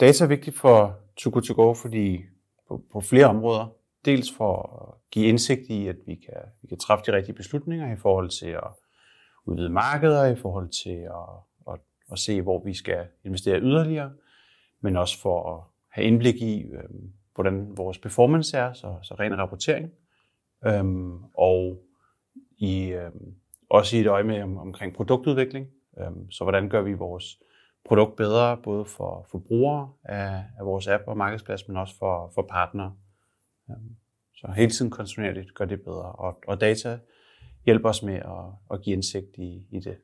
data er vigtigt for to go To Go, fordi på, på flere områder. Dels for at give indsigt i, at vi kan, vi kan træffe de rigtige beslutninger i forhold til at udvide markeder, i forhold til at, at, at se, hvor vi skal investere yderligere, men også for at have indblik i, øh, hvordan vores performance er, så, så ren rapportering. Øhm, og i, øhm, også i et øje med om, omkring produktudvikling. Øhm, så hvordan gør vi vores produkt bedre, både for, forbrugere af, af vores app og markedsplads, men også for, for partnere. Øhm, så hele tiden kontinuerligt gør det bedre. Og, og data hjælper os med at, at give indsigt i, i det.